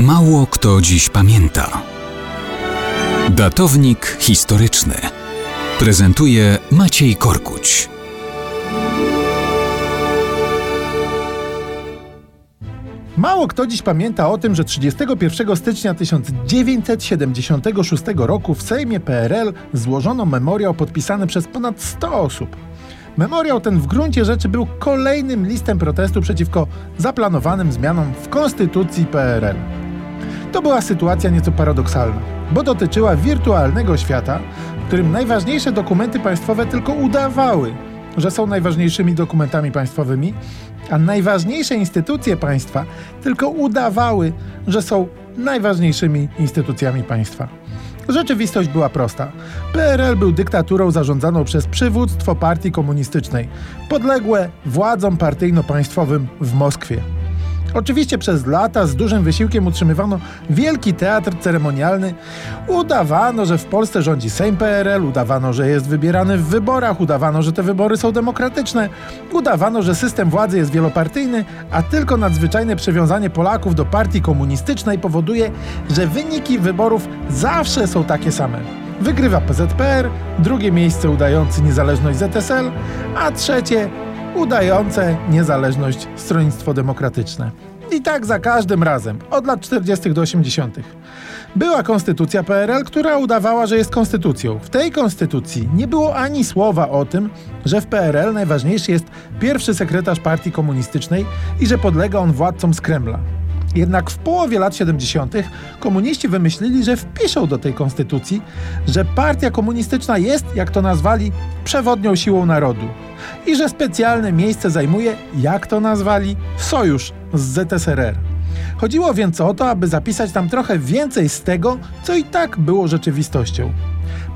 Mało kto dziś pamięta. Datownik historyczny prezentuje Maciej Korkuć. Mało kto dziś pamięta o tym, że 31 stycznia 1976 roku w Sejmie PRL złożono memoriał podpisany przez ponad 100 osób. Memoriał ten w gruncie rzeczy był kolejnym listem protestu przeciwko zaplanowanym zmianom w konstytucji PRL. To była sytuacja nieco paradoksalna, bo dotyczyła wirtualnego świata, w którym najważniejsze dokumenty państwowe tylko udawały, że są najważniejszymi dokumentami państwowymi, a najważniejsze instytucje państwa tylko udawały, że są najważniejszymi instytucjami państwa. Rzeczywistość była prosta. PRL był dyktaturą zarządzaną przez przywództwo partii komunistycznej, podległe władzom partyjno-państwowym w Moskwie. Oczywiście przez lata z dużym wysiłkiem utrzymywano wielki teatr ceremonialny. Udawano, że w Polsce rządzi Sejm PRL, udawano, że jest wybierany w wyborach, udawano, że te wybory są demokratyczne, udawano, że system władzy jest wielopartyjny, a tylko nadzwyczajne przywiązanie Polaków do partii komunistycznej powoduje, że wyniki wyborów zawsze są takie same. Wygrywa PZPR, drugie miejsce udający niezależność ZSL, a trzecie udające niezależność Stronnictwo Demokratyczne. I tak za każdym razem, od lat 40. do 80. Była konstytucja PRL, która udawała, że jest konstytucją. W tej konstytucji nie było ani słowa o tym, że w PRL najważniejszy jest pierwszy sekretarz partii komunistycznej i że podlega on władcom z Kremla. Jednak w połowie lat 70. komuniści wymyślili, że wpiszą do tej konstytucji, że partia komunistyczna jest, jak to nazwali, przewodnią siłą narodu i że specjalne miejsce zajmuje, jak to nazwali, sojusz z ZSRR. Chodziło więc o to, aby zapisać tam trochę więcej z tego, co i tak było rzeczywistością.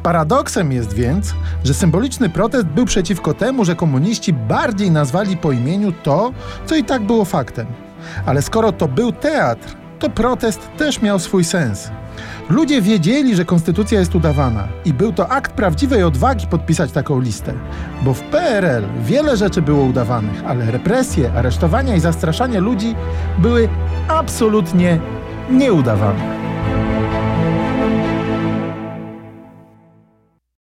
Paradoksem jest więc, że symboliczny protest był przeciwko temu, że komuniści bardziej nazwali po imieniu to, co i tak było faktem. Ale skoro to był teatr, to protest też miał swój sens. Ludzie wiedzieli, że konstytucja jest udawana i był to akt prawdziwej odwagi podpisać taką listę, bo w PRL wiele rzeczy było udawanych, ale represje, aresztowania i zastraszanie ludzi były absolutnie nieudawane.